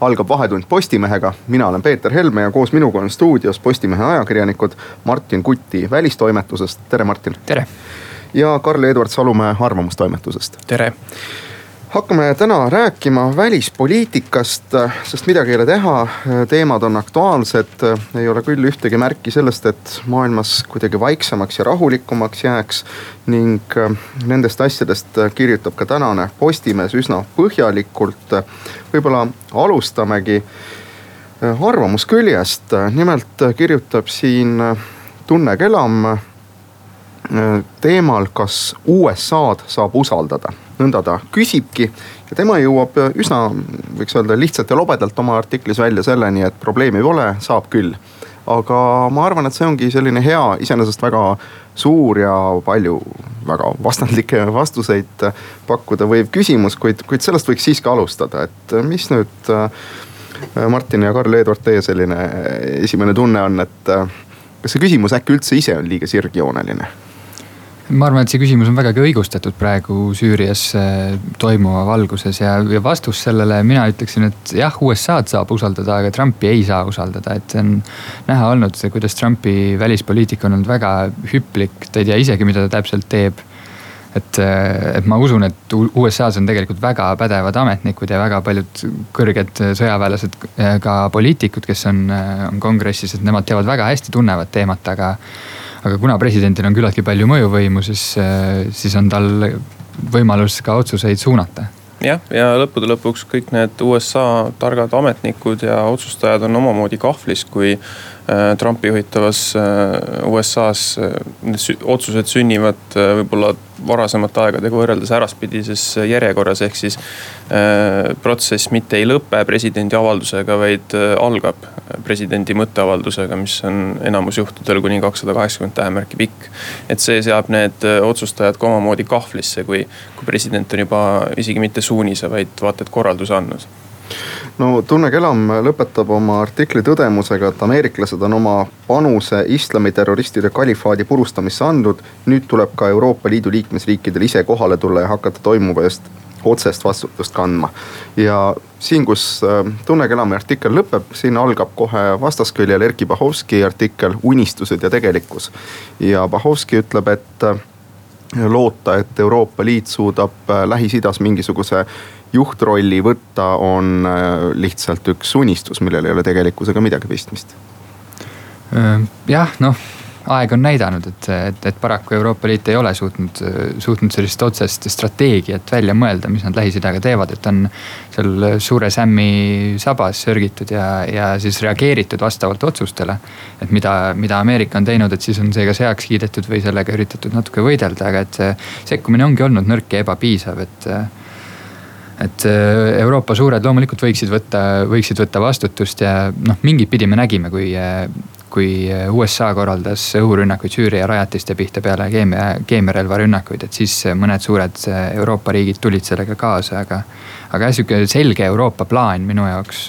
algab Vahetund Postimehega, mina olen Peeter Helme ja koos minuga on stuudios Postimehe ajakirjanikud Martin Kutti välistoimetusest, tere Martin. tere. ja Karl-Edvard Salumäe Arvamustoimetusest. tere hakkame täna rääkima välispoliitikast, sest midagi ei ole teha, teemad on aktuaalsed. ei ole küll ühtegi märki sellest, et maailmas kuidagi vaiksemaks ja rahulikumaks jääks. ning nendest asjadest kirjutab ka tänane Postimees üsna põhjalikult. võib-olla alustamegi arvamusküljest, nimelt kirjutab siin Tunne Kelam teemal, kas USA-d saab usaldada nõnda ta küsibki. ja tema jõuab üsna, võiks öelda lihtsalt ja lobedalt oma artiklis välja selleni, et probleemi pole, saab küll. aga ma arvan, et see ongi selline hea, iseenesest väga suur ja palju väga vastandlikke vastuseid pakkuda võiv küsimus, kuid, kuid sellest võiks siiski alustada, et mis nüüd Martin ja Karl-Edvard, teie selline esimene tunne on, et kas see küsimus äkki üldse ise on liiga sirgjooneline? Ma arvan, et see küsimus on vägagi õigustatud praegu Süürias äh, toimuva valguses ja, ja vastus sellele mina ütleksin, et jah, USA-d saab usaldada, aga Trumpi ei saa usaldada, et see on näha olnud, kuidas Trumpi välispoliitika on olnud väga hüplik, ta ei tea isegi, mida ta täpselt teeb. Et, äh, et ma usun, et USA-s on tegelikult väga pädevad ametnikud ja väga paljud kõrged sõjaväelased, äh, ka poliitikud, kes on, on kongressis, et nemad teavad väga hästi, tunnevad teemat, aga aga kuna presidendil on küllaltki palju mõjuvõimu, siis, äh, siis on tal võimalus ka otsuseid suunata. Jah, ja lõppude lõpuks kõik need USA targad ametnikud ja otsustajad on omamoodi kahvlis, kui äh, Trumpi juhitavas äh, USA-s need otsused sünnivad võib-olla varasemate aegadega võrreldes äraspidises järjekorras, ehk siis äh, protsess mitte ei lõpe presidendi avaldusega, vaid äh, algab presidendi mõtteavaldusega, mis on enamus juhtudel kuni kakssada kaheksakümmend tähemärki pikk. et see seab need äh, otsustajad ka omamoodi kahvlisse, kui, kui president on juba isegi mitte suunise, vaid vaata et korralduse andnud no Tunne Kelam lõpetab oma artikli tõdemusega, et ameeriklased on oma panuse islamiterroristide kalifaadi purustamisse andnud. nüüd tuleb ka Euroopa Liidu liikmesriikidel ise kohale tulla ja hakata toimuva eest otsest vastutust kandma. ja siin, kus äh, Tunne Kelami artikkel lõpeb, siin algab kohe vastasküljel Erkki Bahovski artikkel Unistused ja tegelikkus. ja Bahovski ütleb, et äh, loota, et Euroopa Liit suudab äh, Lähis-Idas mingisuguse juhtrolli võtta, on äh, lihtsalt üks unistus, millel ei ole tegelikkusega midagi pistmist. jah, noh aeg on näidanud, et, et, et paraku Euroopa Liit ei ole suutnud, suutnud sellist otsest strateegiat välja mõelda, mis nad Lähis-Idaga teevad, et on seal suure sämmi sabas sörgitud ja, ja siis reageeritud vastavalt otsustele. et mida, mida Ameerika on teinud, et siis on see kas heaks kiidetud või sellega üritatud natuke võidelda, aga et see sekkumine ongi olnud nõrk ja ebapiisav, et et äh, Euroopa suured loomulikult võiksid võtta, võiksid võtta vastutust ja noh, mingit pidi me nägime, kui, äh, kui USA korraldas õhurünnakuid Süüria rajatiste pihta peale keemia, keemiarelvarünnakuid, et siis mõned suured äh, Euroopa riigid tulid sellega kaasa, aga. aga jah, sihuke selge Euroopa plaan minu jaoks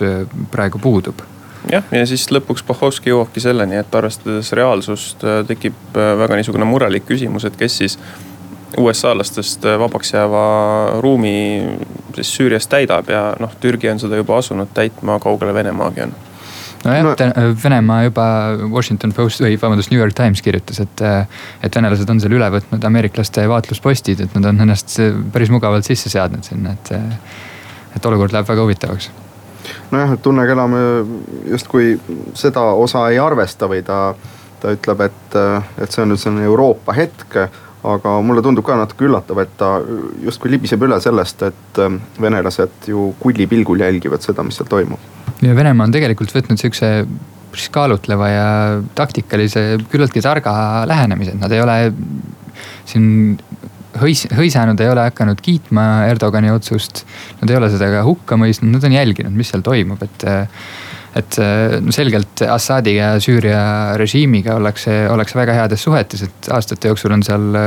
praegu puudub jah, ja siis lõpuks Pohhovski jõuabki selleni, et arvestades reaalsust tekib väga niisugune murelik küsimus, et kes siis USA-lastest vabaks jääva ruumi siis Süürias täidab ja noh, Türgi on seda juba asunud täitma, kaugele Venemaagi on. Nojah no,, Venemaa juba Washington Post või vabandust, New York Times kirjutas, et, et venelased on seal üle võtnud ameeriklaste vaatluspostid, et nad on ennast päris mugavalt sisse seadnud sinna, et, et olukord läheb väga huvitavaks. Nojah, et Tunne Kelam justkui seda osa ei arvesta või ta, ta ütleb, et, et see on nüüd selline Euroopa hetk aga mulle tundub ka natuke üllatav, et ta justkui libiseb üle sellest, et ähm, venelased ju kullipilgul jälgivad seda, mis seal toimub. ja Venemaa on tegelikult võtnud sihukese päris kaalutleva ja taktikalise, küllaltki targa lähenemise, et nad ei ole siin hõis-, hõisanud, ei ole hakanud kiitma Erdogani otsust. Nad ei ole seda ka hukka mõistnud, nad on jälginud, mis seal toimub, et et no selgelt Assadi ja Süüria režiimiga ollakse, ollakse väga heades suhetes, et aastate jooksul on seal,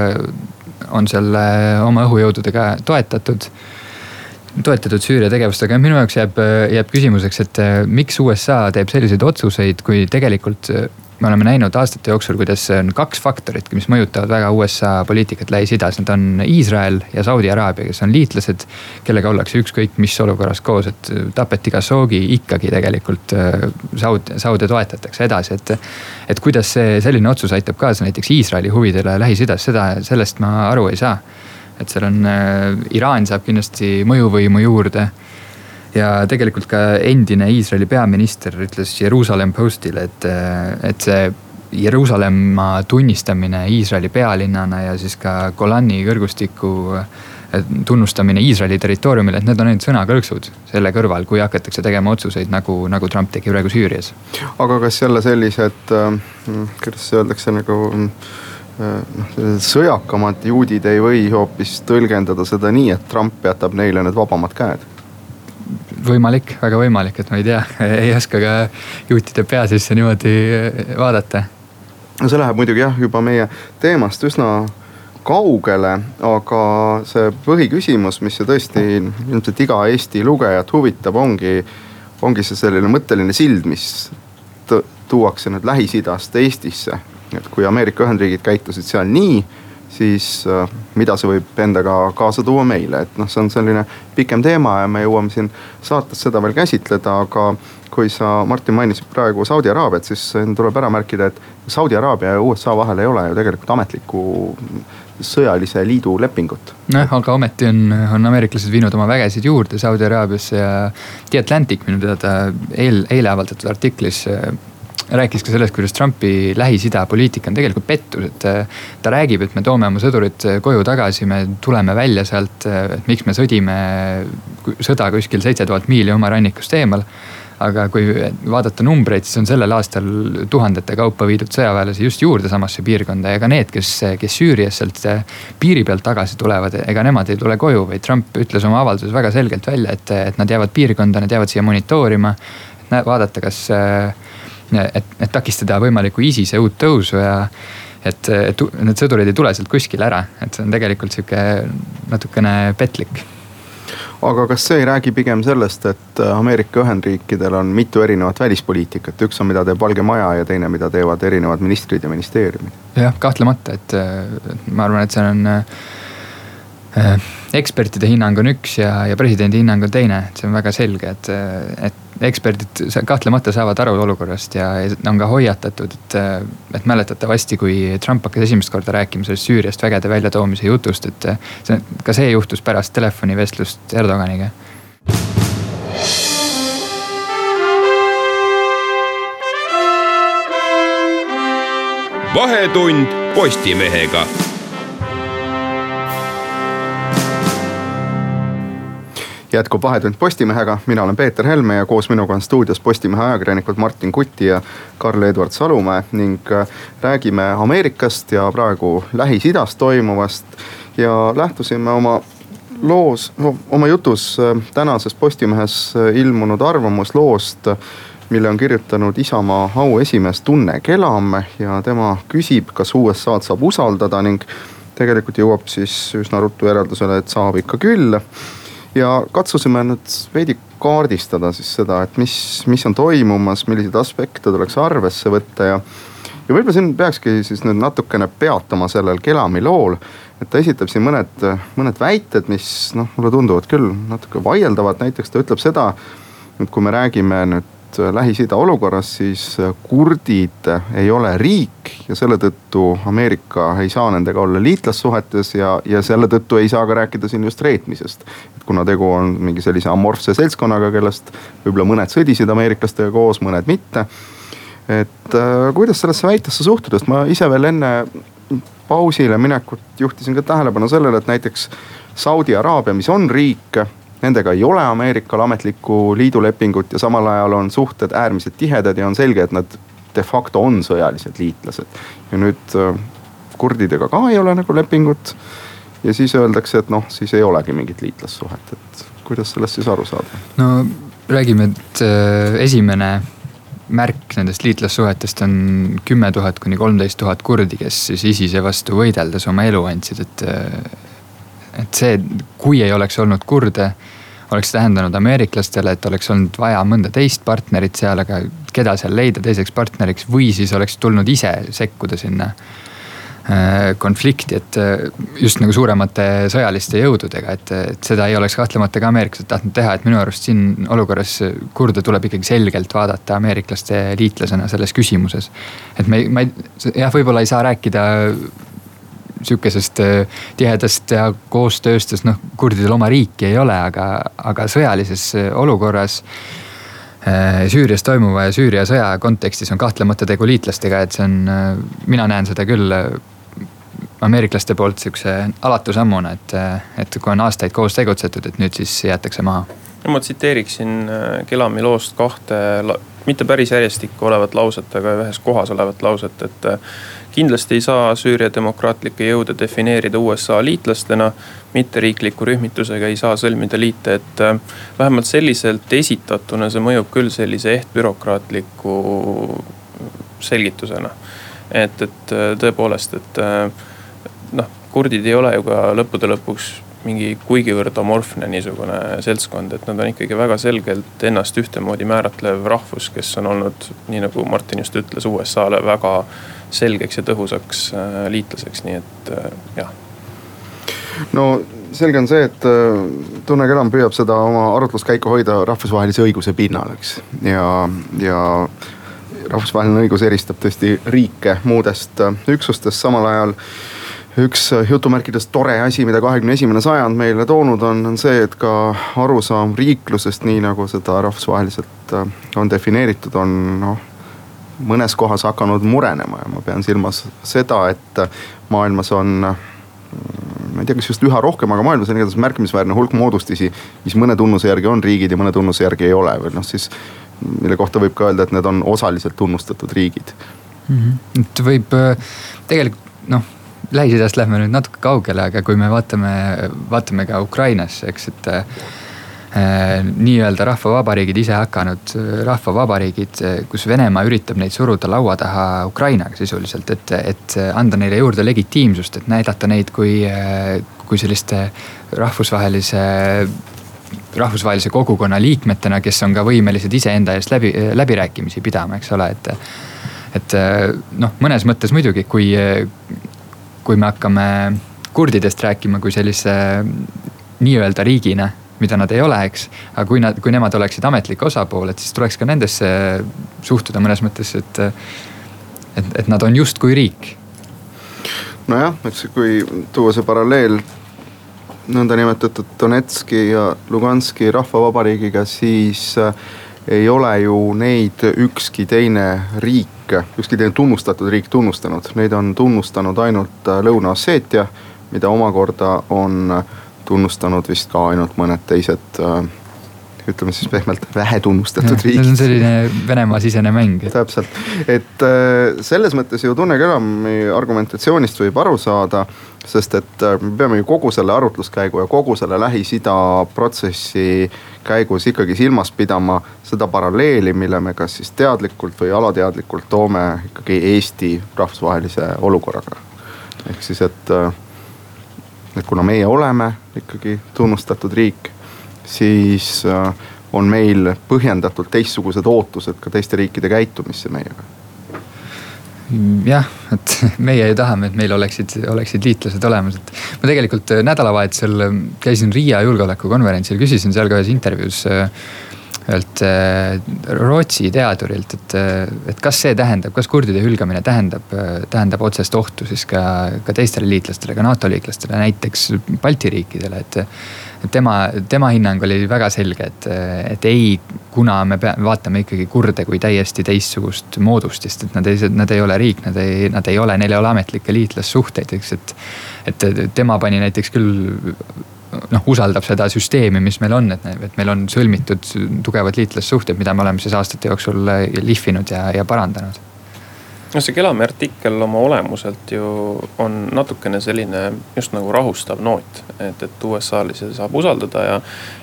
on seal oma õhujõududega toetatud toetatud Süüria tegevust, aga minu jaoks jääb, jääb küsimuseks, et miks USA teeb selliseid otsuseid, kui tegelikult me oleme näinud aastate jooksul, kuidas on kaks faktorit, mis mõjutavad väga USA poliitikat Lähis-Idas. Need on Iisrael ja Saudi Araabia, kes on liitlased, kellega ollakse ükskõik mis olukorras koos, et tapeti Khashoggi ikkagi tegelikult äh, Saud-, Saude toetatakse edasi, et. et kuidas see selline otsus aitab kaasa näiteks Iisraeli huvidele Lähis-Idas, seda, sellest ma aru ei saa. et seal on äh,, Iraan saab kindlasti mõjuvõimu juurde ja tegelikult ka endine Iisraeli peaminister ütles Jeruusalemm Postile, et, et see Jeruusalemma tunnistamine Iisraeli pealinnana ja siis ka Golani kõrgustiku tunnustamine Iisraeli territooriumil, et need on ainult sõnakõlksud selle kõrval, kui hakatakse tegema otsuseid nagu, nagu Trump tegi praegu Süürias. aga kas jälle sellised, kuidas öeldakse nagu noh, sõjakamad juudid ei või hoopis tõlgendada seda nii, et Trump jätab neile need vabamad käed? Võimalik, väga võimalik, et ma ei tea, ei oska ka juutide pea sisse niimoodi vaadata. no see läheb muidugi jah, juba meie teemast üsna kaugele, aga see põhiküsimus, mis ju tõesti ilmselt iga Eesti lugejat huvitab, ongi, ongi see selline mõtteline sild, mis tuuakse nüüd Lähis-Idast Eestisse. et kui Ameerika Ühendriigid käitusid seal nii siis äh, mida see võib endaga kaasa tuua meile, et noh, see on selline pikem teema ja me jõuame siin saates seda veel käsitleda, aga kui sa, Martin, mainisid praegu Saudi Araabiat, siis tuleb ära märkida, et Saudi Araabia ja USA vahel ei ole ju tegelikult ametlikku sõjalise liidu lepingut. nojah, aga ometi on, on ameeriklased viinud oma vägesid juurde Saudi Araabiasse ja The Atlantic minu teada eel, eile avaldatud artiklis rääkis ka sellest, kuidas Trumpi Lähis-Ida poliitika on tegelikult pettus, et äh, ta räägib, et me toome oma sõdurid äh, koju tagasi, me tuleme välja sealt, äh, et miks me sõdime sõda kuskil seitse tuhat miili oma rannikust eemal aga kui vaadata numbreid, siis on sellel aastal tuhandete kaupa viidud sõjaväelasi just juurde samasse piirkonda ja ka need, kes, kes Süüriast sealt piiri pealt tagasi tulevad, ega nemad ei tule koju, vaid Trump ütles oma avalduses väga selgelt välja, et, et nad jäävad piirkonda, nad jäävad siia monitoorima. vaadata, kas et, et takistada võimalikku ISISe uut tõusu ja et, et need sõdurid ei tule sealt kuskile ära, et see on tegelikult sihuke natukene petlik. Aga kas see ei räägi pigem sellest, et Ameerika Ühendriikidel on mitu erinevat välispoliitikat, üks on, mida teeb Valge Maja ja teine, mida teevad erinevad ministrid ja ministeeriumid? jah, kahtlemata, et ma arvan, et see on äh, ekspertide hinnang on üks ja, ja presidendi hinnang on teine, et see on väga selge, et, et eksperdid kahtlemata saavad aru olukorrast ja on ka hoiatatud, et, et mäletatavasti, kui Trump hakkas esimest korda rääkima sellest Süüriast vägede väljatoomise jutust, et see, ka see juhtus pärast telefonivestlust Erdoganiga. vahetund Postimehega jätkub Vahetund Postimehega, mina olen Peeter Helme ja koos minuga on stuudios Postimehe ajakirjanikud Martin Kuti ja Karl-Edward Salumäe ning äh, räägime Ameerikast ja praegu Lähis-Idas toimuvast. ja lähtusime oma loos, oma jutus äh, tänases Postimehes äh, ilmunud arvamusloost mille on kirjutanud Isamaa auesimees Tunne Kelam ja tema küsib, kas USA-d saab usaldada ning tegelikult jõuab siis üsna ruttu järeldusele, et saab ikka küll ja katsusime nüüd veidi kaardistada siis seda, et mis, mis on toimumas, milliseid aspekte tuleks arvesse võtta ja. ja võib-olla siin peakski siis nüüd natukene peatuma sellel Kelami lool. et ta esitab siin mõned, mõned väited, mis noh, mulle tunduvad küll natuke vaieldavad, näiteks ta ütleb seda. et kui me räägime nüüd Äh, Lähis-Ida olukorras, siis äh, kurdid ei ole riik ja selle tõttu Ameerika ei saa nendega olla liitlassuhetes ja, ja selle tõttu ei saa ka rääkida siin just reetmisest. et kuna tegu on mingi sellise amorfse seltskonnaga, kellest võib-olla mõned sõdisid ameeriklastega koos, mõned mitte. et äh, kuidas sellesse väitesse suhtuda, sest ma ise veel enne pausile minekut juhtisin ka tähelepanu sellele, et näiteks Saudi Araabia, mis on riik Nendega ei ole Ameerikal ametlikku liidulepingut ja samal ajal on suhted äärmiselt tihedad ja on selge, et nad de facto on sõjalised liitlased. ja nüüd äh, kurdidega ka ei ole nagu lepingut. ja siis öeldakse, et noh, siis ei olegi mingit liitlassuhet, et kuidas sellest siis aru saada? no räägime, et äh, esimene märk nendest liitlassuhetest on kümme tuhat kuni kolmteist tuhat kurdi, kes siis ISISe vastu võideldes oma elu andsid, et. Et see, kui ei oleks olnud kurde, oleks tähendanud ameeriklastele, et oleks olnud vaja mõnda teist partnerit seal, aga keda seal leida teiseks partneriks või siis oleks tulnud ise sekkuda sinna Äh, konflikti, et äh, just nagu suuremate sõjaliste jõududega, et, et seda ei oleks kahtlemata ka ameeriklased tahtnud teha, et minu arust siin olukorras kurde tuleb ikkagi selgelt vaadata ameeriklaste liitlasena selles küsimuses. et me, ma ei, jah, võib-olla ei saa rääkida sihukesest äh, tihedast ja koostööst, sest noh, kurdidel oma riiki ei ole, aga, aga sõjalises olukorras Süürias toimuva ja Süüria sõja kontekstis on kahtlemata tegu liitlastega, et see on, mina näen seda küll ameeriklaste poolt sihukese alatu sammuna, et, et kui on aastaid koos tegutsetud, et nüüd siis jäetakse maha. no ma tsiteeriksin äh, Kelami loost kahte, mitte päris järjestikku olevat lauset, aga ühes kohas olevat lauset, et äh, kindlasti ei saa Süüria demokraatlikke jõude defineerida USA liitlastena. mitteriikliku rühmitusega ei saa sõlmida liite, et äh, vähemalt selliselt esitatuna see mõjub küll sellise ehtbürokraatliku selgitusena. et, et tõepoolest, et noh, kurdid ei ole ju ka lõppude lõpuks mingi kuigivõrd amorfne niisugune seltskond, et nad on ikkagi väga selgelt ennast ühtemoodi määratlev rahvus, kes on olnud, nii nagu Martin just ütles, USA-le väga selgeks ja tõhusaks äh, liitlaseks, nii et äh, jah. no selge on see, et äh, Tunne Kelam püüab seda oma arutluskäiku hoida rahvusvahelise õiguse pinnal, eks. ja, ja rahvusvaheline õigus eristab tõesti riike muudest üksustest, samal ajal üks äh, jutumärkides tore asi, mida kahekümne esimene sajand meile toonud on, on see, et ka arusaam riiklusest, nii nagu seda rahvusvaheliselt äh, on defineeritud, on noh mõnes kohas hakanud murenema ja ma pean silmas seda, et maailmas on ma ei tea, kas just üha rohkem, aga maailmas on igatahes märkimisväärne hulk moodustisi, mis mõne tunnuse järgi on riigid ja mõne tunnuse järgi ei ole või noh, siis mille kohta võib ka öelda, et need on osaliselt tunnustatud riigid mm. -hmm. et võib äh, tegelikult noh Lähis-Idast lähme nüüd natuke kaugele, aga kui me vaatame, vaatame ka Ukrainasse, eks, et äh, nii-öelda rahvavabariigid ise hakanud rahvavabariigid, kus Venemaa üritab neid suruda laua taha Ukrainaga sisuliselt, et, et anda neile juurde legitiimsust, et näidata neid kui, kui selliste rahvusvahelise rahvusvahelise kogukonna liikmetena, kes on ka võimelised iseenda eest läbi, läbirääkimisi pidama, eks ole, et. et noh, mõnes mõttes muidugi, kui, kui me hakkame kurdidest rääkima kui sellise nii-öelda riigina, mida nad ei ole, eks. aga kui nad, kui nemad oleksid ametlik osapool, et siis tuleks ka nendesse suhtuda mõnes mõttes, et, et, et nad on justkui riik. nojah, eks kui tuua see paralleel nõndanimetatud Donetski ja Luganski rahvavabariigiga, siis äh, ei ole ju neid ükski teine riik ükski teine tunnustatud riik tunnustanud, neid on tunnustanud ainult äh, Lõuna-Osseetia, mida omakorda on äh, tunnustanud vist ka ainult mõned teised äh, ütleme siis pehmelt vähe tunnustatud riigid. see on selline Venemaa sisene mäng. täpselt, et selles mõttes ju Tunne Kelami argumentatsioonist võib aru saada sest et äh, me peame ju kogu selle arutluskäigu ja kogu selle Lähis-Ida protsessi käigus ikkagi silmas pidama seda paralleeli, mille me kas siis teadlikult või alateadlikult toome ikkagi Eesti rahvusvahelise olukorraga. ehk siis, et, äh, et kuna meie oleme ikkagi tunnustatud riik, siis äh, on meil põhjendatult teistsugused ootused ka teiste riikide käitumisse meiega. Jah, et meie ju tahame, et meil oleksid, oleksid liitlased olemas, et ma tegelikult äh, nädalavahetusel äh, käisin Riia julgeolekukonverentsil, küsisin seal ka ühes intervjuus ühelt Rootsi teadurilt, et, et kas see tähendab, kas kurdide hülgamine tähendab, tähendab otsest ohtu siis ka, ka teistele liitlastele, ka NATO liitlastele, näiteks Balti riikidele, et tema, tema hinnang oli väga selge, et, et ei, kuna me pea, vaatame ikkagi kurde kui täiesti teistsugust moodustist, et nad ei, nad ei ole riik, nad ei, nad ei ole, neil ei ole ametlikke liitlassuhteid, eks, et. et tema pani näiteks küll noh, usaldab seda süsteemi, mis meil on, et, et meil on sõlmitud tugevad liitlassuhted, mida me oleme siis aastate jooksul lihvinud ja, ja parandanud no see Kelami artikkel oma olemuselt ju on natukene selline just nagu rahustav noot. et, et USA-lisi saab usaldada ja,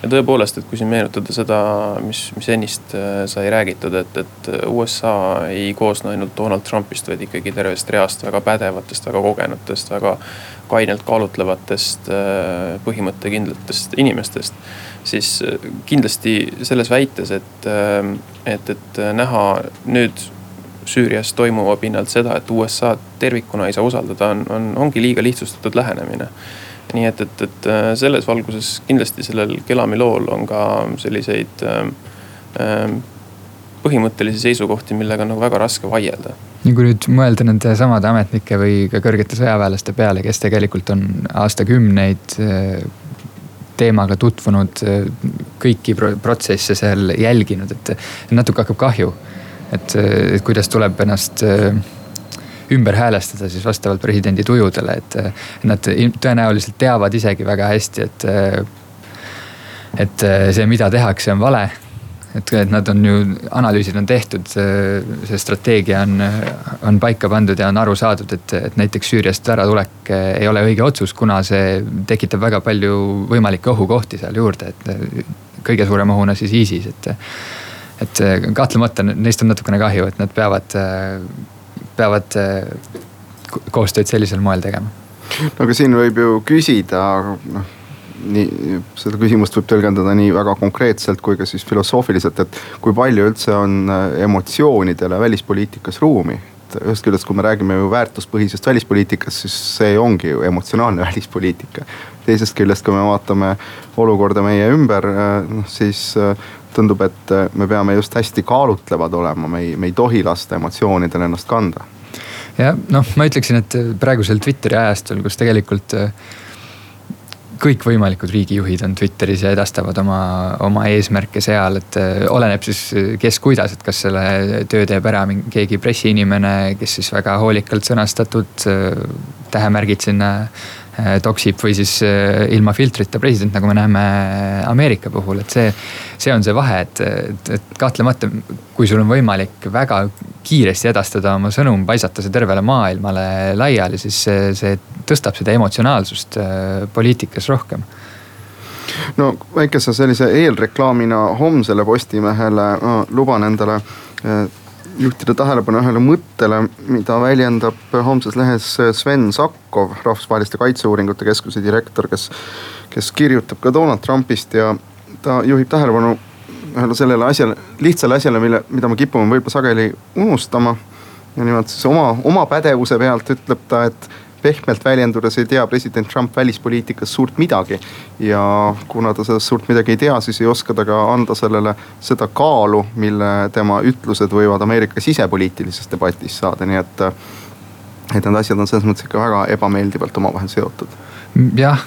ja tõepoolest, et kui siin meenutada seda, mis, mis ennist äh, sai räägitud, et, et USA ei koosne ainult Donald Trumpist, vaid ikkagi tervest reast väga pädevatest, väga kogenutest, väga kainelt kaalutlevatest, äh, põhimõttekindlatest inimestest. siis äh, kindlasti selles väites, et, et, et näha nüüd Süürias toimuva pinnalt seda, et USA-d tervikuna ei saa usaldada, on, on, ongi liiga lihtsustatud lähenemine. nii et, et, et äh, selles valguses kindlasti sellel Kelami lool on ka selliseid äh, äh, põhimõttelisi seisukohti, millega on nagu väga raske vaielda. ja kui nüüd mõelda nende samade ametnike või ka kõrgete sõjaväelaste peale, kes tegelikult on aastakümneid äh, teemaga tutvunud, kõiki protsesse seal jälginud, et natuke hakkab kahju et, et kuidas tuleb ennast äh, ümber häälestada siis vastavalt presidendi tujudele, et nad tõenäoliselt teavad isegi väga hästi, et. et see, mida tehakse, on vale. et, et nad on ju, analüüsid on tehtud, see strateegia on, on paika pandud ja on aru saadud, et, et näiteks Süüriast äratulek ei ole õige otsus, kuna see tekitab väga palju võimalikke ohukohti seal juurde, et kõige suurema ohuna siis ISIS, et et äh, kahtlemata neist on natukene kahju, et nad peavad, äh, peavad äh, koostööd sellisel moel tegema. no aga siin võib ju küsida, noh nii, seda küsimust võib tõlgendada nii väga konkreetselt kui ka siis filosoofiliselt, et kui palju üldse on emotsioonidele välispoliitikas ruumi et ühest küljest, kui me räägime ju väärtuspõhisest välispoliitikast, siis see ongi ju emotsionaalne välispoliitika. teisest küljest, kui me vaatame olukorda meie ümber, noh siis tundub, et äh, me peame just hästi kaalutlevad olema, me ei, me ei tohi lasta emotsioonidel ennast kanda. jah, noh, ma ütleksin, et praegusel Twitteri ajastul, kus tegelikult äh, kõikvõimalikud riigijuhid on Twitteris ja edastavad oma, oma eesmärke seal, et äh, oleneb siis kes kuidas, et kas selle töö teeb ära mingi keegi pressiinimene, kes siis väga hoolikalt sõnastatud tähemärgid sinna Äh, toksib või siis äh, ilma filtrita president, nagu me näeme Ameerika puhul, et see. see on see vahe, et, et, et kahtlemata, kui sul on võimalik väga kiiresti edastada oma sõnum, paisata see tervele maailmale laiali, siis see, see tõstab seda emotsionaalsust äh, poliitikas rohkem no väikese sellise eelreklaamina homsele Postimehele luban endale juhtida tähelepanu ühele mõttele, mida väljendab homses lehes Sven Sakkov, Rahvusvaheliste Kaitseuuringute Keskuse direktor, kes, kes kirjutab ka Donald Trumpist ja ta juhib tähelepanu ühele sellele asjale, lihtsale asjale, mille, mida me kipume võib-olla sageli unustama. ja nimelt siis oma, oma pädevuse pealt ütleb ta, et pehmelt väljendudes ei tea president Trump välispoliitikast suurt midagi. ja kuna ta sellest suurt midagi ei tea, siis ei oska ta ka anda sellele seda kaalu, mille tema ütlused võivad Ameerika sisepoliitilises debatis saada, nii et. et need asjad on selles mõttes ikka väga ebameeldivalt omavahel seotud. jah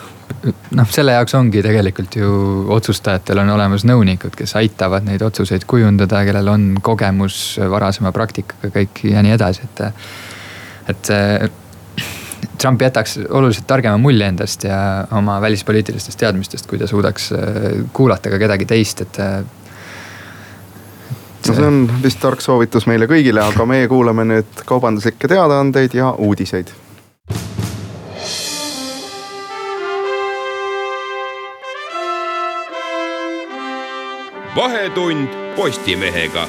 noh, selle jaoks ongi tegelikult ju otsustajatel on olemas nõunikud, kes aitavad neid otsuseid kujundada, kellel on kogemus varasema praktikaga kõik ja nii edasi, et. et Trump jätaks oluliselt targema mulje endast ja oma välispoliitilistest teadmistest, kui ta suudaks äh, kuulata ka kedagi teist, et. Äh, no see on vist tark soovitus meile kõigile, aga meie kuulame nüüd kaubanduslikke teadaandeid ja uudiseid. vahetund Postimehega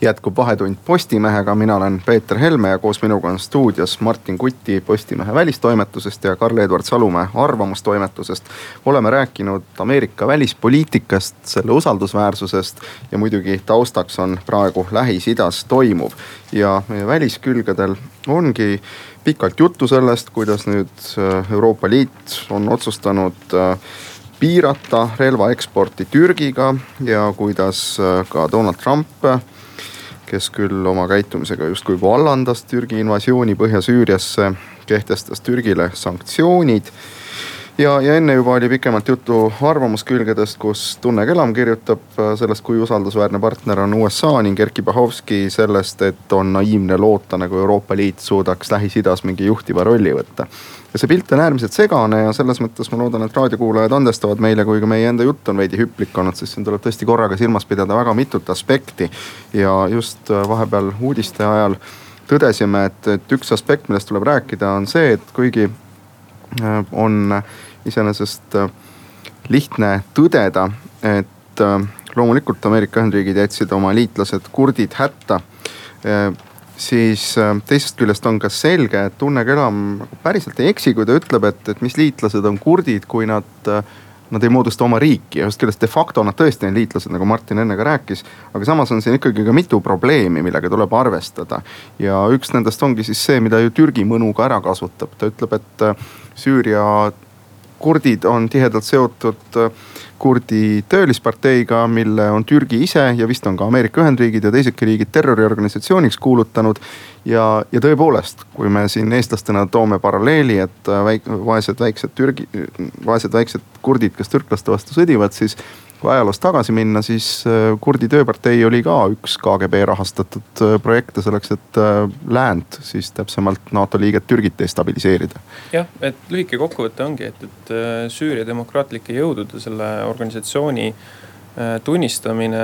jätkub Vahetund Postimehega, mina olen Peeter Helme ja koos minuga on stuudios Martin Kuti Postimehe välistoimetusest ja Karl-Edward Salumäe arvamustoimetusest. oleme rääkinud Ameerika välispoliitikast, selle usaldusväärsusest ja muidugi taustaks on praegu Lähis-Idas toimuv. ja meie väliskülgedel ongi pikalt juttu sellest, kuidas nüüd äh, Euroopa Liit on otsustanud äh, piirata relvaeksporti Türgiga ja kuidas äh, ka Donald Trump kes küll oma käitumisega justkui vallandas Türgi invasiooni Põhja-Süüriasse, kehtestas Türgile sanktsioonid. ja, ja enne juba oli pikemalt juttu arvamuskülgedest, kus Tunne Kelam kirjutab äh, sellest, kui usaldusväärne partner on USA ning Erkki Bahovski sellest, et on naiivne loota, nagu Euroopa Liit suudaks Lähis-Idas mingi juhtiva rolli võtta ja see pilt on äärmiselt segane ja selles mõttes ma loodan, et raadiokuulajad andestavad meile, kui ka meie enda jutt on veidi hüplik olnud, sest siin tuleb tõesti korraga silmas pidada väga mitut aspekti. ja just äh, vahepeal uudiste ajal tõdesime, et, et üks aspekt, millest tuleb rääkida, on see, et kuigi äh, on iseenesest äh, lihtne tõdeda, et loomulikult Ameerika Ühendriigid jätsid oma liitlased kurdid hätta siis äh, teisest küljest on ka selge, et Tunne Kelam päriselt ei eksi, kui ta ütleb, et, et mis liitlased on kurdid, kui nad, äh, nad ei moodusta oma riiki ja ühest küljest de facto nad tõesti on liitlased, nagu Martin enne ka rääkis. aga samas on siin ikkagi ka mitu probleemi, millega tuleb arvestada. ja üks nendest ongi siis see, mida ju Türgi mõnuga ära kasutab, ta ütleb, et äh, Süüria kurdid on tihedalt seotud kurdi töölisparteiga, mille on Türgi ise ja vist on ka Ameerika Ühendriigid ja teisedki riigid terroriorganisatsiooniks kuulutanud. ja, ja tõepoolest, kui me siin eestlastena toome paralleeli, et väik-, vaesed väiksed Türgi, vaesed väiksed kurdid, kes türklaste vastu sõdivad, siis kui ajaloos tagasi minna, siis äh, kurdi tööpartei oli ka üks KGB rahastatud äh, projekte selleks, et äh, läänt, siis täpsemalt NATO liiget Türgit destabiliseerida. jah, et lühike kokkuvõte ongi, et, et Süüria demokraatlike jõudude selle organisatsiooni tunnistamine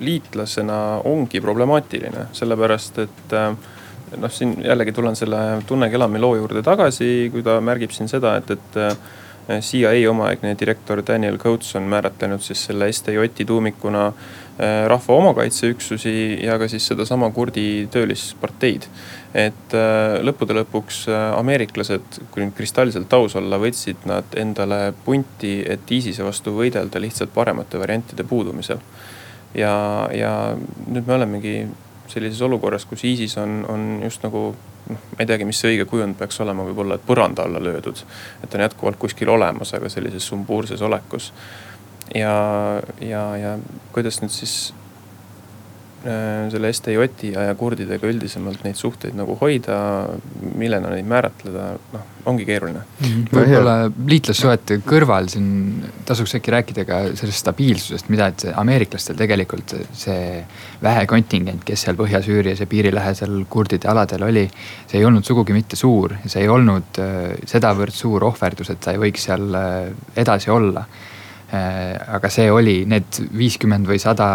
liitlasena ongi problemaatiline, sellepärast et noh, siin jällegi tulen selle Tunne Kelami loo juurde tagasi, kui ta märgib siin seda, et, et CIA omaaegne direktor Daniel Coates on määratlenud siis selle STJ-i tuumikuna äh, rahva omakaitseüksusi ja ka siis sedasama kurdi töölisparteid. et äh, lõppude lõpuks ameeriklased, kui nüüd kristalselt aus olla, võtsid nad endale punti, et ISISe vastu võidelda lihtsalt paremate variantide puudumisel. ja, ja nüüd me olemegi sellises olukorras, kus ISIS on, on just nagu noh, ma ei teagi, mis see õige kujund peaks olema, võib-olla, et põranda alla löödud. et ta on jätkuvalt kuskil olemas, aga sellises sumbuurses olekus. ja, ja, ja kuidas nüüd siis selle STJ-i ja, ja kurdidega üldisemalt neid suhteid nagu hoida, millena neid määratleda, noh, ongi keeruline mm. -hmm. võib-olla liitlassuhete kõrval siin tasuks äkki rääkida ka sellest stabiilsusest, mida, et ameeriklastel tegelikult see vähe kontingent, kes seal Põhja-Süürias ja piirilähedasel kurdide aladel oli. see ei olnud sugugi mitte suur, see ei olnud äh, sedavõrd suur ohverdus, et ta ei võiks seal äh, edasi olla Äh, aga see oli, need viiskümmend või sada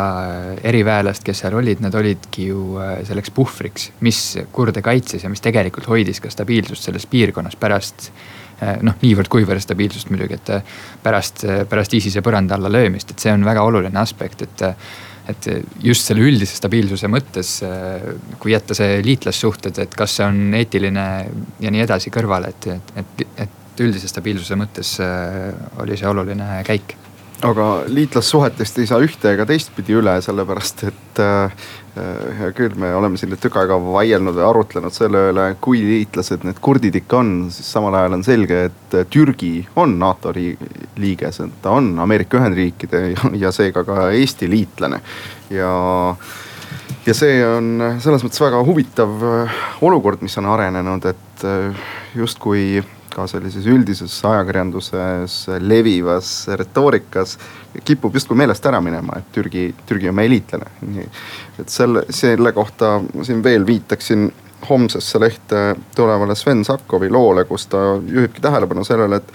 eriväelast, kes seal olid, need olidki ju äh, selleks puhvriks, mis kurde kaitses ja mis tegelikult hoidis ka stabiilsust selles piirkonnas pärast äh, noh, niivõrd-kuivõrd stabiilsust muidugi, et pärast, pärast ISISe põranda alla löömist, et see on väga oluline aspekt, et. et just selle üldise stabiilsuse mõttes, kui jätta see liitlassuhted, et kas see on eetiline ja nii edasi kõrvale, et, et, et, et üldise stabiilsuse mõttes oli see oluline käik aga liitlassuhetest ei saa ühte ega teistpidi üle, sellepärast et äh, hea küll, me oleme siin nüüd tükk aega vaielnud ja arutlenud selle üle, kui liitlased need kurdid ikka on, siis samal ajal on selge, et Türgi on NATO liige, ta on Ameerika Ühendriikide ja, ja seega ka Eesti liitlane. Ja ja see on selles mõttes väga huvitav olukord, mis on arenenud, et justkui ka sellises üldises ajakirjanduses levivas retoorikas kipub justkui meelest ära minema, et Türgi, Türgi on meie liitlane. et selle, selle kohta siin veel viitaksin homsesse lehte tulevale Sven Sakkovi loole, kus ta juhibki tähelepanu sellele, et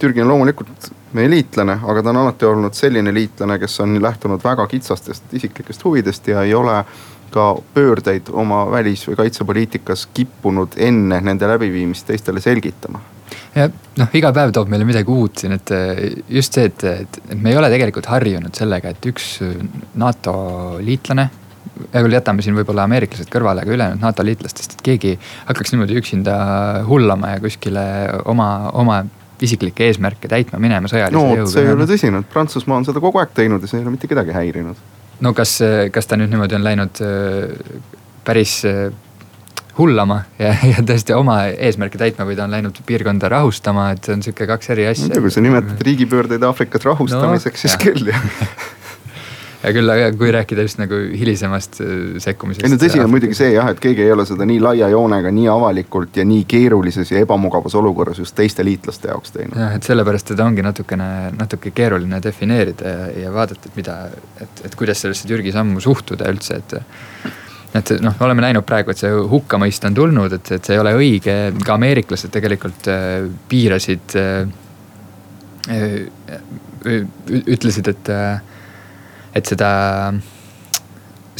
Türgi on loomulikult meie liitlane, aga ta on alati olnud selline liitlane, kes on lähtunud väga kitsastest isiklikest huvidest ja ei ole ka pöördeid oma välis- või kaitsepoliitikas kippunud enne nende läbiviimist teistele selgitama ja noh, iga päev toob meile midagi uut siin, et just see, et, et, et me ei ole tegelikult harjunud sellega, et üks NATO liitlane. hea küll, jätame siin võib-olla ameeriklased kõrvale, aga ülejäänud NATO liitlastest, et keegi hakkaks niimoodi üksinda hullama ja kuskile oma, oma isiklikke eesmärke täitma minema sõjalise no, jõuga. see ei ole tõsi, noh Prantsusmaa on seda kogu aeg teinud ja see ei ole mitte kedagi häirinud. no kas, kas ta nüüd niimoodi on läinud päris hullama ja, ja tõesti oma eesmärke täitma või ta on läinud piirkonda rahustama, et see on sihuke kaks eri asja. kui sa nimetad riigipöördeid Aafrikas rahustamiseks no,, siis jah. küll jah ja küll, aga kui rääkida just nagu hilisemast äh, sekkumisest. ei no tõsi on muidugi see jah, et keegi ei ole seda nii laia joonega, nii avalikult ja nii keerulises ja ebamugavas olukorras just teiste liitlaste jaoks teinud. jah, et sellepärast teda ongi natukene, natuke keeruline defineerida ja, ja vaadata, et mida, et, et kuidas sellesse Türgi sammu suhtuda üldse, et et noh, oleme näinud praegu, et see hukkamõist on tulnud, et, et see ei ole õige, ka ameeriklased tegelikult äh, piirasid äh, ütlesid, et, et seda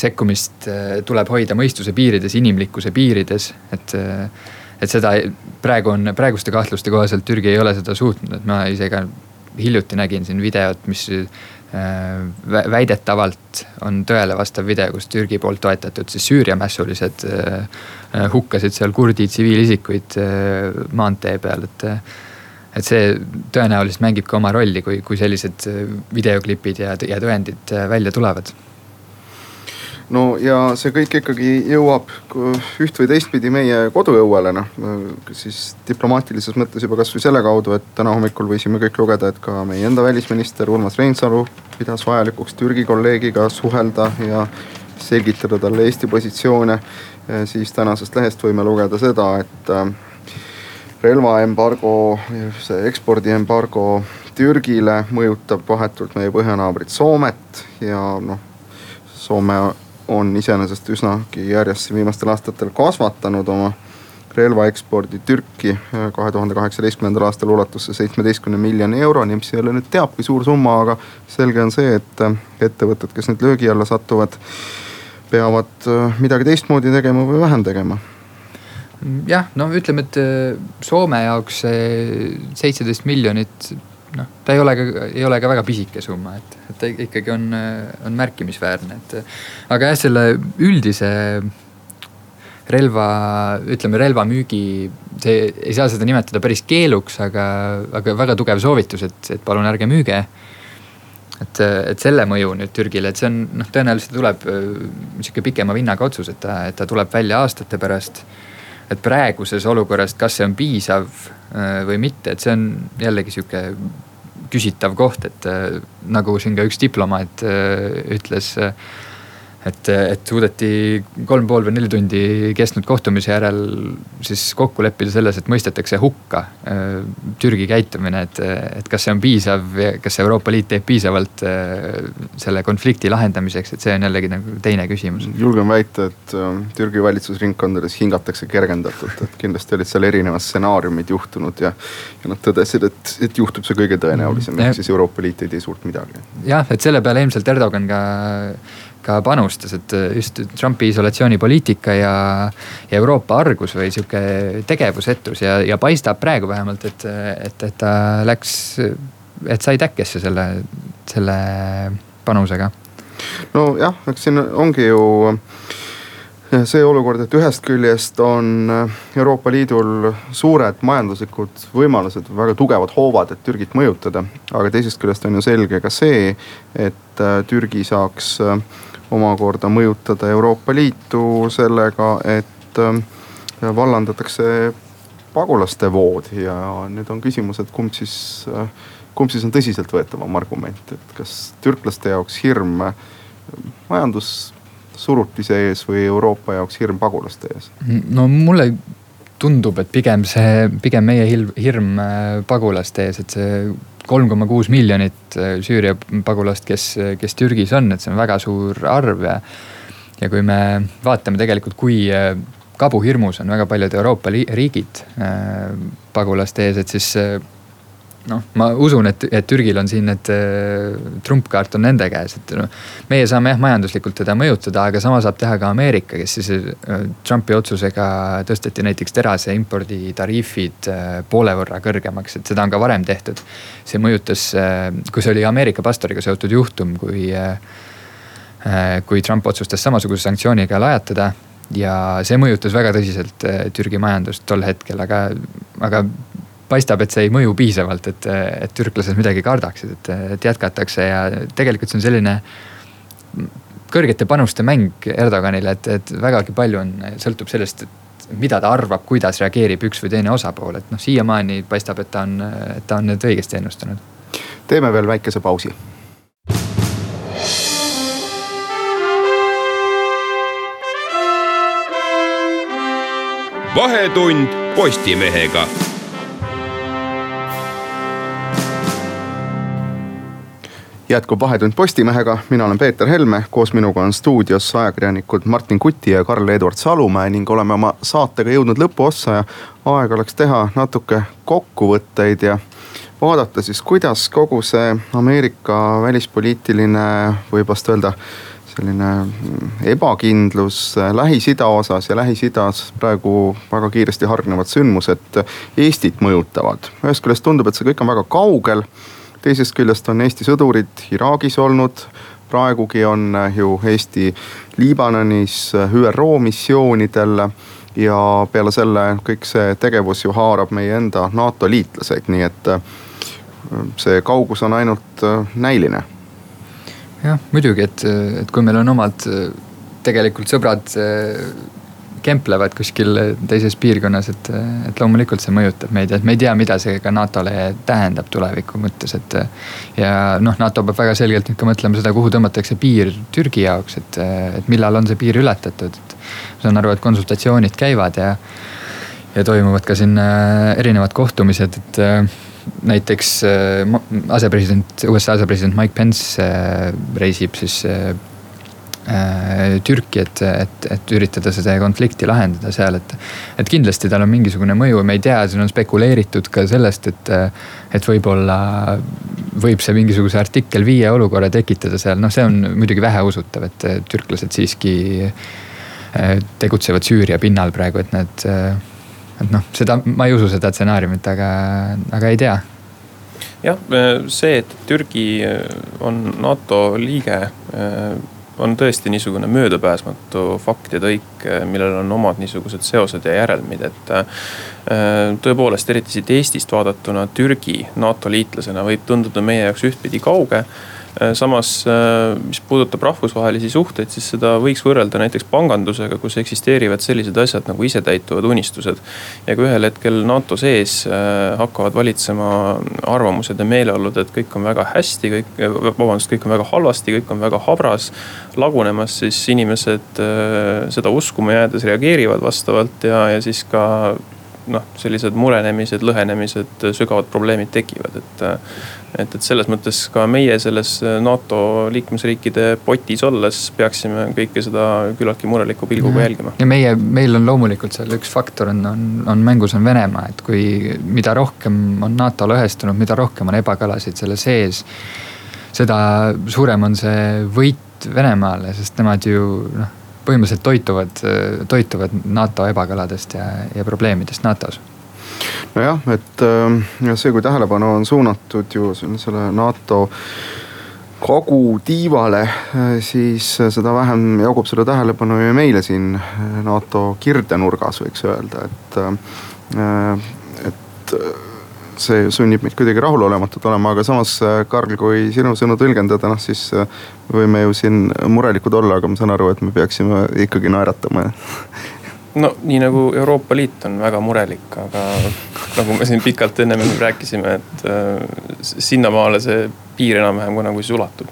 sekkumist tuleb hoida mõistuse piirides, inimlikkuse piirides, et. et seda praegu on, praeguste kahtluste kohaselt Türgi ei ole seda suutnud, et ma isegi hiljuti nägin siin videot, mis väidetavalt on tõele vastav video, kus Türgi poolt toetatud siis Süüria mässulised hukkasid seal kurdi tsiviilisikuid maantee peal, et et see tõenäoliselt mängib ka oma rolli, kui, kui sellised äh, videoklipid ja, ja tõendid äh, välja tulevad no ja see kõik ikkagi jõuab üht või teistpidi meie koduõuele, noh siis diplomaatilises mõttes juba kasvõi selle kaudu, et täna hommikul võisime kõik lugeda, et ka meie enda välisminister Urmas Reinsalu pidas vajalikuks Türgi kolleegiga suhelda ja selgitada talle Eesti positsioone. siis tänasest lehest võime lugeda seda, et äh, relvaembargo, see ekspordiembargo Türgile mõjutab vahetult meie põhjanaabrit Soomet ja noh, Soome on iseenesest üsnagi järjest viimastel aastatel kasvatanud oma relvaekspordi Türki kahe tuhande kaheksateistkümnendal aastal ulatus see seitsmeteistkümne miljoni euroni, mis ei ole nüüd teab kui suur summa, aga selge on see, et ettevõtted, kes nüüd löögi alla satuvad, peavad midagi teistmoodi tegema või vähem tegema. Jah, no ütleme, et äh, Soome jaoks see seitseteist miljonit, noh, ta ei ole ka, ei ole ka väga pisike summa, et, et ta ikkagi on, on märkimisväärne, et. aga jah, selle üldise relva, ütleme relvamüügi, see ei saa seda nimetada päris keeluks, aga, aga väga tugev soovitus, et, et palun ärge müüge et, et selle mõju nüüd Türgile, et see on noh, tõenäoliselt tuleb äh, sihuke pikema vinnaga otsus, et ta, et ta tuleb välja aastate pärast et praeguses olukorras, kas see on piisav äh, või mitte, et see on jällegi sihuke küsitav koht, et äh, nagu siin ka üks diplomaat äh, ütles et, et suudeti kolm pool või neli tundi kestnud kohtumise järel siis kokku leppida selles, et mõistetakse hukka äh, Türgi käitumine, et, et kas see on piisav kas Euroopa Liit teeb piisavalt äh, selle konflikti lahendamiseks, et see on jällegi nagu teine küsimus. julgen väita, et äh, Türgi valitsusringkondades hingatakse kergendatult, et kindlasti olid seal erinevad stsenaariumid juhtunud ja, ja nad tõdesid, et, et juhtub see kõige tõenäolisem, ehk siis Euroopa Liit ei tee suurt midagi. jah, et selle peale ilmselt Erdogan ka ka panustas, et just Trumpi isolatsioonipoliitika ja, ja Euroopa argus või sihuke tegevusetus ja, ja paistab praegu vähemalt, et, et, et ta läks, et sai täkkesse selle, selle panusega. nojah, eks siin ongi ju see olukord, et ühest küljest on Euroopa Liidul suured majanduslikud võimalused, väga tugevad hoovad, et Türgit mõjutada. aga teisest küljest on ju selge ka see, et Türgi saaks omakorda mõjutada Euroopa Liitu sellega, et äh, vallandatakse pagulaste vood ja nüüd on küsimus, et kumb siis, äh, kumb siis on tõsiseltvõetavam argument, et kas türklaste jaoks hirm äh, majandussurutise ees või Euroopa jaoks hirm pagulaste ees? no mulle tundub, et pigem see, pigem meie hirm pagulaste ees, et see kolm koma kuus miljonit äh, Süüria pagulast, kes, kes Türgis on, et see on väga suur arv ja. ja kui me vaatame tegelikult, kui äh, kabuhirmus on väga paljud Euroopa riigid äh, pagulaste ees, et siis noh, ma usun, et, et Türgil on siin need äh, trumpkaart on nende käes, et noh. meie saame jah majanduslikult teda mõjutada, aga sama saab teha ka Ameerika, kes siis äh, Trumpi otsusega tõsteti näiteks terase impordi tariifid äh, poole võrra kõrgemaks, et seda on ka varem tehtud. see mõjutas, kui see oli Ameerika pastoriga seotud juhtum, kui, kui Trump otsustas samasuguse sanktsiooniga lajatada ja see mõjutas väga tõsiselt Türgi majandust tol hetkel, aga, aga paistab, et see ei mõju piisavalt, et, et türklased midagi kardaksid, et, et jätkatakse ja tegelikult see on selline kõrgete panuste mäng Erdoganile, et, et vägagi palju on, sõltub sellest, et mida ta arvab, kuidas reageerib üks või teine osapool, et noh, siiamaani paistab, et ta on, et ta on nüüd õigesti ennustanud. teeme veel väikese pausi. vahetund Postimehega jätkub Vahetund Postimehega, mina olen Peeter Helme, koos minuga on stuudios ajakirjanikud Martin Kuti ja Karl-Edward Salumäe ning oleme oma saatega jõudnud lõpuossa ja aeg oleks teha natuke kokkuvõtteid ja vaadata siis, kuidas kogu see Ameerika välispoliitiline, võib vast öelda selline ebakindlus Lähis-Ida osas ja Lähis-Idas praegu väga kiiresti hargnevad sündmused Eestit mõjutavad. ühest küljest tundub, et see kõik on väga kaugel teisest küljest on Eesti sõdurid Iraagis olnud, praegugi on ju Eesti Liibanonis ÜRO missioonidel. Ja peale selle kõik see tegevus ju haarab meie enda NATO liitlaseid, nii et äh, see kaugus on ainult äh, näiline. jah, muidugi, et, et kui meil on omad äh, tegelikult sõbrad kemplevad kuskil teises piirkonnas, et, et loomulikult see mõjutab meid, et me ei tea, mida see ka NATO-le tähendab tuleviku mõttes, et. ja noh, NATO peab väga selgelt nüüd ka mõtlema seda, kuhu tõmmatakse piir Türgi jaoks, et, et millal on see piir ületatud, et. ma saan aru, et konsultatsioonid käivad ja, ja toimuvad ka siin äh, erinevad kohtumised, et äh, näiteks äh, asepresident, USA asepresident Mike Pence reisib siis Türki, et, et, et üritada seda konflikti lahendada seal, et. et kindlasti tal on mingisugune mõju, me ei tea, siin on spekuleeritud ka sellest, et, et võib-olla võib see mingisuguse artikkel viie olukorra tekitada seal, noh, see on muidugi väheusutav, et türklased siiski äh, tegutsevad Süüria pinnal praegu, et need, et noh, seda, ma ei usu seda stsenaariumit, aga, aga ei tea jah, see, et Türgi on NATO liige on tõesti niisugune möödapääsmatu fakt ja tõik, millel on omad niisugused seosed ja järelmid, et. Äh, tõepoolest, eriti siit Eestist vaadatuna Türgi NATO liitlasena võib tunduda meie jaoks ühtpidi kauge samas, äh, mis puudutab rahvusvahelisi suhteid, siis seda võiks võrrelda näiteks pangandusega, kus eksisteerivad sellised asjad nagu isetäituvad unistused. ja kui ühel hetkel NATO sees äh, hakkavad valitsema arvamused ja meeleolud, et kõik on väga hästi, kõik, vabandust, kõik on väga halvasti, kõik on väga habras. lagunemas, siis inimesed seda uskuma jäädes reageerivad vastavalt ja, ja siis ka noh, sellised murenemised, lõhenemised, sügavad probleemid tekivad, et et, et selles mõttes ka meie selles NATO liikmesriikide potis olles peaksime kõike seda küllaltki mureliku pilguga mhm. jälgima. ja meie, meil on loomulikult seal üks faktor on, on, on mängus on Venemaa, et kui, mida rohkem on NATO lõhestunud, mida rohkem on ebakõlasid selle sees. seda suurem on see võit Venemaale, sest nemad ju noh, põhimõtteliselt toituvad, toituvad NATO ebakõladest ja, ja probleemidest NATO-s nojah, et äh, see, kui tähelepanu on suunatud ju selle NATO kogutiivale, äh, siis seda vähem jagub seda tähelepanu ju meile siin äh, NATO kirdenurgas, võiks öelda, et, et see sunnib meid kuidagi rahulolematud olema, aga samas, Karl, kui sinu sõnu tõlgendada, noh siis võime ju siin murelikud olla, aga ma saan aru, et me peaksime ikkagi naeratama no nii nagu Euroopa Liit on väga murelik, aga nagu me siin pikalt ennem rääkisime, et äh, sinnamaale see piir enam-vähem kunagi siis ulatub.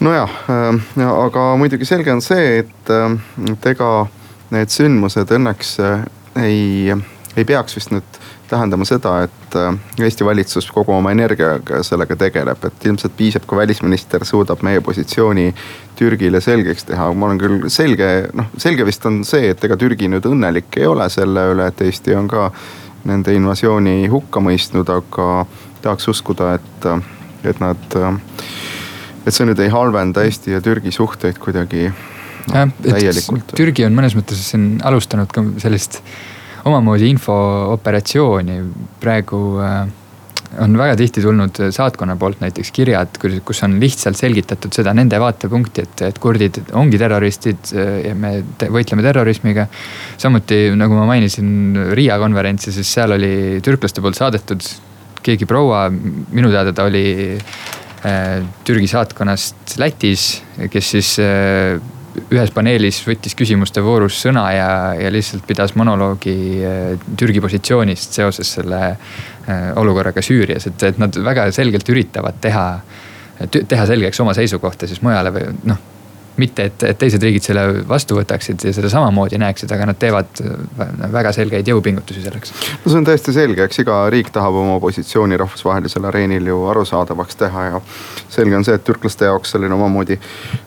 nojah äh,, aga muidugi selge on see, et, äh, et ega need sündmused õnneks äh, ei, ei peaks vist nüüd tähendama seda, et äh, Eesti valitsus kogu oma energiaga sellega tegeleb, et ilmselt piisab, kui välisminister suudab meie positsiooni Türgile selgeks teha. ma olen küll selge, noh selge vist on see, et ega Türgi nüüd õnnelik ei ole selle üle, et Eesti on ka nende invasiooni hukka mõistnud, aga tahaks uskuda, et, et nad, et see nüüd ei halvenda Eesti ja Türgi suhteid kuidagi no, täielikult. Türgi on mõnes mõttes siin alustanud ka sellist omamoodi infooperatsiooni praegu äh, on väga tihti tulnud saatkonna poolt näiteks kirjad, kus on lihtsalt selgitatud seda nende vaatepunkti, et, et kurdid ongi terroristid äh, ja me te võitleme terrorismiga. samuti nagu ma mainisin Riia konverentsi, siis seal oli türklaste poolt saadetud keegi proua, minu teada ta oli äh, Türgi saatkonnast Lätis, kes siis äh, ühes paneelis võttis küsimuste voorus sõna ja, ja lihtsalt pidas monoloogi äh, Türgi positsioonist seoses selle äh, olukorraga Süürias, et, et nad väga selgelt üritavad teha, teha selgeks oma seisukohta siis mujale või noh mitte, et, et teised riigid selle vastu võtaksid ja seda samamoodi näeksid, aga nad teevad väga selgeid jõupingutusi selleks. no see on täiesti selge, eks iga riik tahab oma positsiooni rahvusvahelisel areenil ju arusaadavaks teha ja selge on see, et türklaste jaoks selline omamoodi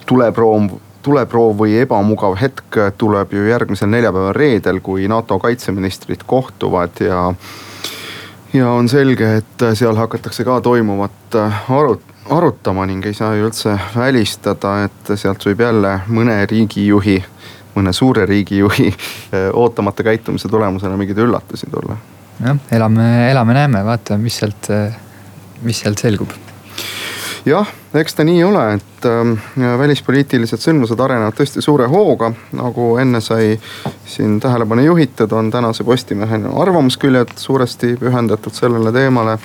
tuleproov tuleproov või ebamugav hetk tuleb ju järgmisel neljapäeval reedel, kui NATO kaitseministrid kohtuvad ja ja on selge, et seal hakatakse ka toimuvat arut-, arutama ning ei saa ju üldse välistada, et sealt võib jälle mõne riigijuhi, mõne suure riigijuhi ootamata käitumise tulemusena mingeid üllatusi tulla. jah, elame, elame-näeme, vaatame, mis sealt, mis sealt selgub jah, eks ta nii ole, et äh, välispoliitilised sündmused arenevad tõesti suure hooga, nagu enne sai siin tähelepanu juhitud, on tänase Postimehe arvamusküljed suuresti pühendatud sellele teemale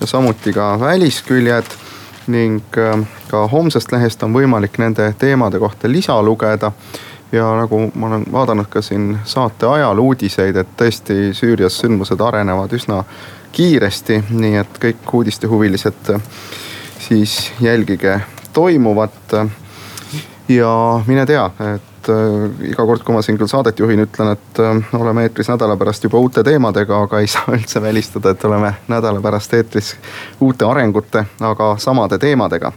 ja samuti ka välisküljed ning äh, ka homsest lehest on võimalik nende teemade kohta lisa lugeda. Ja nagu ma olen vaadanud ka siin saate ajal uudiseid, et tõesti Süürias sündmused arenevad üsna kiiresti, nii et kõik uudistehuvilised siis jälgige toimuvat. ja mine tea, et äh, iga kord, kui ma siin küll saadet juhin, ütlen, et äh, oleme eetris nädala pärast juba uute teemadega, aga ei saa üldse välistada, et oleme nädala pärast eetris uute arengute, aga samade teemadega.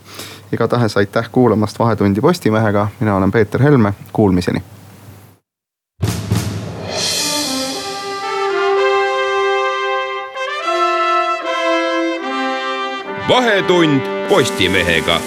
igatahes aitäh kuulamast Vahetundi Postimehega, mina olen Peeter Helme, kuulmiseni vahetund Postimehega